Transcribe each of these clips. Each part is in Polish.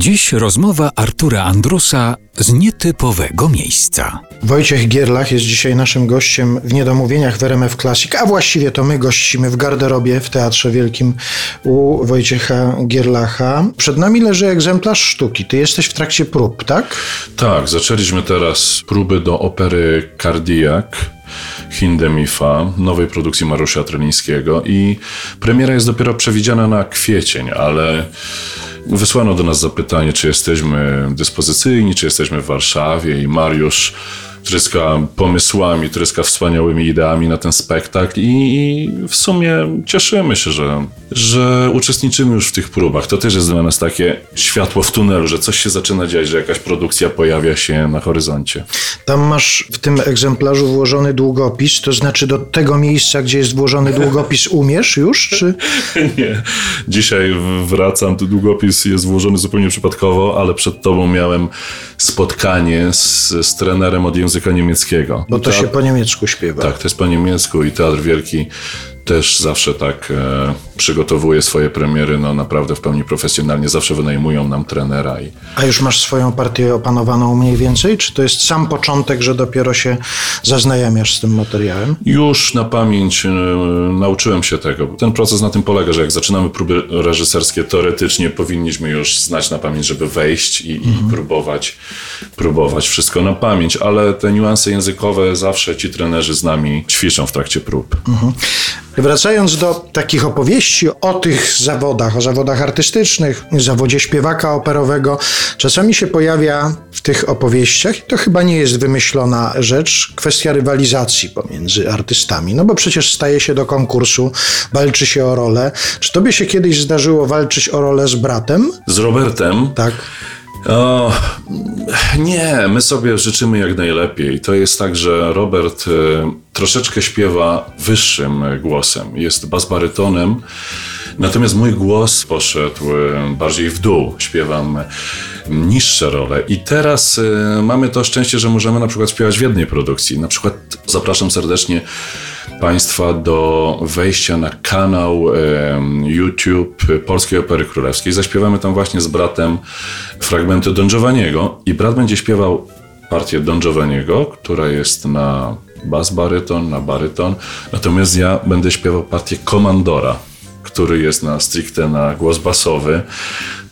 Dziś rozmowa Artura Andrusa z nietypowego miejsca. Wojciech Gierlach jest dzisiaj naszym gościem w Niedomówieniach w RMF Classic, a właściwie to my gościmy w garderobie w Teatrze Wielkim u Wojciecha Gierlacha. Przed nami leży egzemplarz sztuki. Ty jesteś w trakcie prób, tak? Tak, zaczęliśmy teraz próby do opery Cardiac. Hindemifa, nowej produkcji Mariusza Trelińskiego i premiera jest dopiero przewidziana na kwiecień, ale wysłano do nas zapytanie, czy jesteśmy dyspozycyjni, czy jesteśmy w Warszawie i Mariusz tryska pomysłami, tryska wspaniałymi ideami na ten spektakl i, w sumie cieszymy się, że, że uczestniczymy już w tych próbach. To też jest dla nas takie światło w tunelu, że coś się zaczyna dziać, że jakaś produkcja pojawia się na horyzoncie. Tam masz w tym egzemplarzu włożony długopis, to znaczy do tego miejsca, gdzie jest włożony długopis umiesz już, czy... Nie. Dzisiaj wracam, ten długopis jest włożony zupełnie przypadkowo, ale przed tobą miałem spotkanie z, z trenerem od języka niemieckiego. Bo to I się po niemiecku śpiewa. Tak, to jest po niemiecku i Teatr Wielki też zawsze tak e, przygotowuje swoje premiery, no naprawdę w pełni profesjonalnie. Zawsze wynajmują nam trenera i A już masz swoją partię opanowaną mniej więcej? Czy to jest sam początek, że dopiero się zaznajamiasz z tym materiałem? Już na pamięć e, nauczyłem się tego. Ten proces na tym polega, że jak zaczynamy próby reżyserskie, teoretycznie powinniśmy już znać na pamięć, żeby wejść i, i próbować, próbować wszystko na pamięć, ale te niuanse językowe zawsze ci trenerzy z nami ćwiczą w trakcie prób. Wracając do takich opowieści o tych zawodach, o zawodach artystycznych, zawodzie śpiewaka operowego, czasami się pojawia w tych opowieściach, to chyba nie jest wymyślona rzecz, kwestia rywalizacji pomiędzy artystami. No bo przecież staje się do konkursu, walczy się o rolę. Czy tobie się kiedyś zdarzyło walczyć o rolę z bratem? Z Robertem Tak. O, nie, my sobie życzymy jak najlepiej. To jest tak, że Robert e, troszeczkę śpiewa wyższym głosem. Jest basbarytonem, natomiast mój głos poszedł e, bardziej w dół. Śpiewam niższe role. I teraz e, mamy to szczęście, że możemy na przykład śpiewać w jednej produkcji. Na przykład zapraszam serdecznie Państwa do wejścia na kanał YouTube Polskiej Opery Królewskiej. Zaśpiewamy tam właśnie z bratem fragmenty Don Giovanniego i brat będzie śpiewał partię Don Giovanniego, która jest na bas baryton, na baryton, natomiast ja będę śpiewał partię Komandora, który jest na stricte na głos basowy.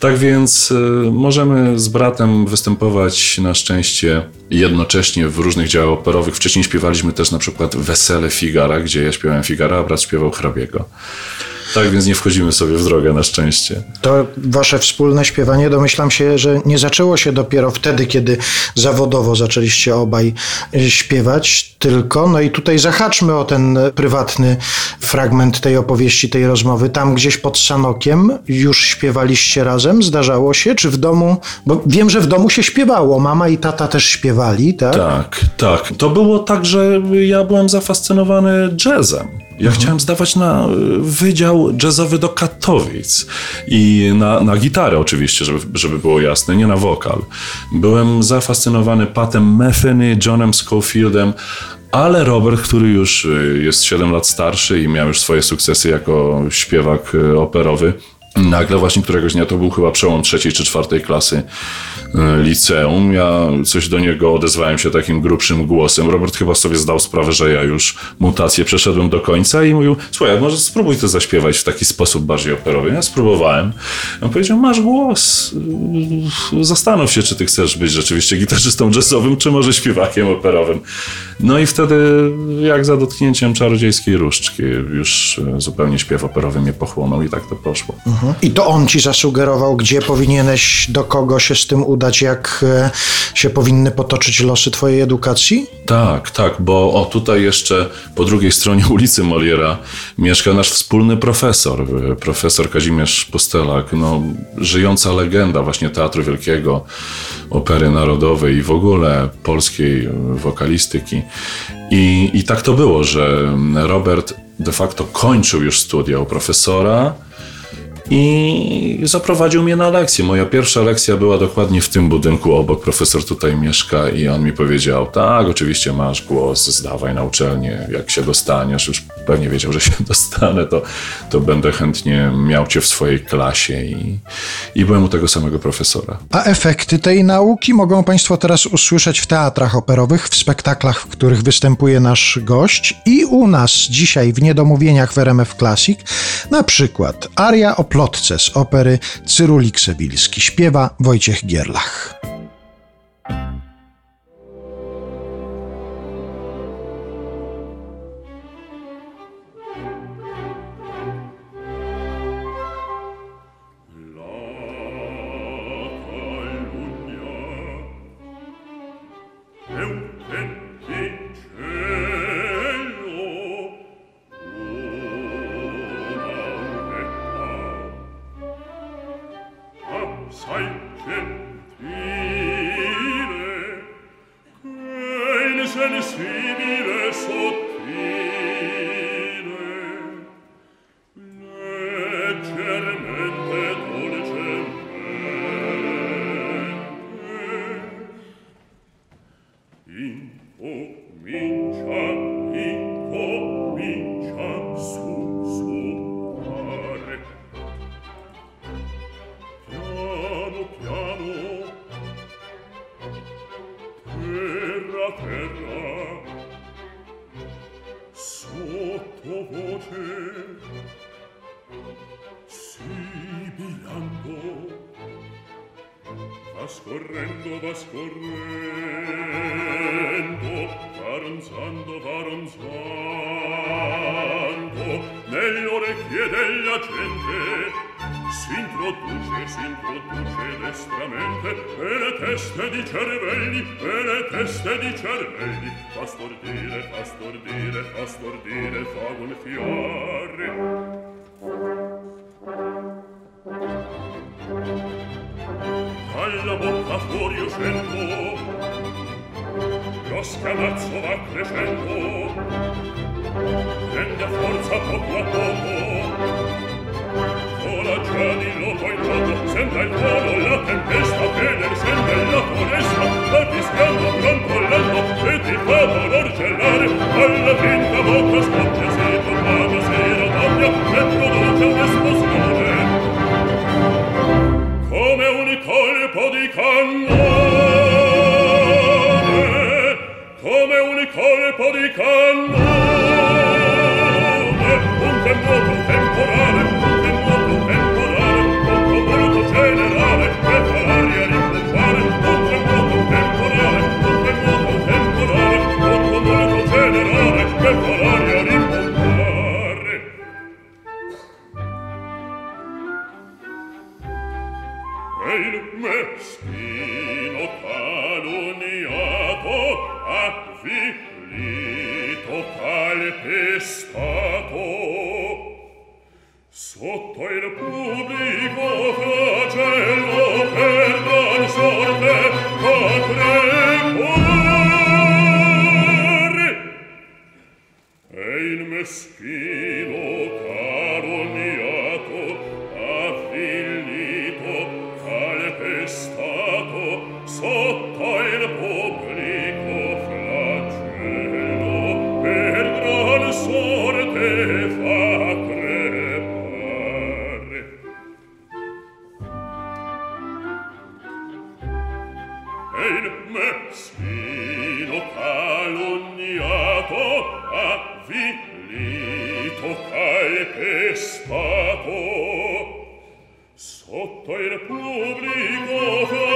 Tak więc y, możemy z bratem występować na szczęście jednocześnie w różnych dziełach operowych. Wcześniej śpiewaliśmy też na przykład Wesele Figara, gdzie ja śpiewałem Figara, a brat śpiewał hrabiego. Tak więc nie wchodzimy sobie w drogę na szczęście. To wasze wspólne śpiewanie, domyślam się, że nie zaczęło się dopiero wtedy, kiedy zawodowo zaczęliście obaj y, śpiewać, tylko, no i tutaj zahaczmy o ten prywatny fragment tej opowieści, tej rozmowy. Tam gdzieś pod Sanokiem już śpiewaliście razem, zdarzało się, czy w domu, bo wiem, że w domu się śpiewało, mama i tata też śpiewali, tak? Tak, tak. To było tak, że ja byłem zafascynowany jazzem. Ja chciałem zdawać na y, wydział jazzowy do Katowic i na, na gitarę oczywiście, żeby, żeby było jasne, nie na wokal. Byłem zafascynowany Patem Metheny, Johnem Schofieldem, ale Robert, który już y, jest 7 lat starszy i miał już swoje sukcesy jako śpiewak y, operowy, Nagle właśnie któregoś dnia, to był chyba przełom trzeciej czy czwartej klasy e, liceum, ja coś do niego odezwałem się takim grubszym głosem. Robert chyba sobie zdał sprawę, że ja już mutację przeszedłem do końca i mówił, słuchaj, może spróbuj to zaśpiewać w taki sposób bardziej operowy. Ja spróbowałem. On powiedział, masz głos, zastanów się, czy ty chcesz być rzeczywiście gitarzystą jazzowym, czy może śpiewakiem operowym. No i wtedy, jak za dotknięciem czarodziejskiej różdżki, już e, zupełnie śpiew operowy mnie pochłonął i tak to poszło. I to on ci zasugerował, gdzie powinieneś, do kogo się z tym udać, jak e, się powinny potoczyć losy twojej edukacji? Tak, tak, bo o tutaj jeszcze po drugiej stronie ulicy Moliera mieszka nasz wspólny profesor, y, profesor Kazimierz Pustelak, no, żyjąca legenda właśnie Teatru Wielkiego, Opery Narodowej i w ogóle polskiej y, wokalistyki. I, I tak to było, że Robert de facto kończył już studia u profesora, i zaprowadził mnie na lekcję. Moja pierwsza lekcja była dokładnie w tym budynku obok. Profesor tutaj mieszka i on mi powiedział, tak, oczywiście masz głos, zdawaj na uczelnię, jak się dostaniesz, już pewnie wiedział, że się dostanę, to, to będę chętnie miał cię w swojej klasie i, i byłem u tego samego profesora. A efekty tej nauki mogą Państwo teraz usłyszeć w teatrach operowych, w spektaklach, w których występuje nasz gość i u nas dzisiaj w Niedomówieniach w RMF Classic, na przykład aria o plotce z opery Cyrulik Sebilski. Śpiewa Wojciech Gierlach. terra. Sottovoce sibilando va scorrendo va scorrendo va ronzando va ronzando nell'orecchie della gente s'introduce, s'introduce destramente e le teste di cervelli, e le teste di cervelli. Fa stordire, fa stordire, fa stordire, fa gonfiare dalla bocca fuori uscendo. Lo scamazzo va crescendo. Prende forza poco a poco cielo poi pronto sembra il volo la tempesta che nel sembra la foresta. Va fischiando controllando e ti fa dolor gelare alla finta bocca scoppia se tornata sera d'ogna e produce un'esplosione come un colpo di cannone. Come un colpo di cannone. sotto il pubblico in me sino calunniato avvilito cae pestato sotto il publico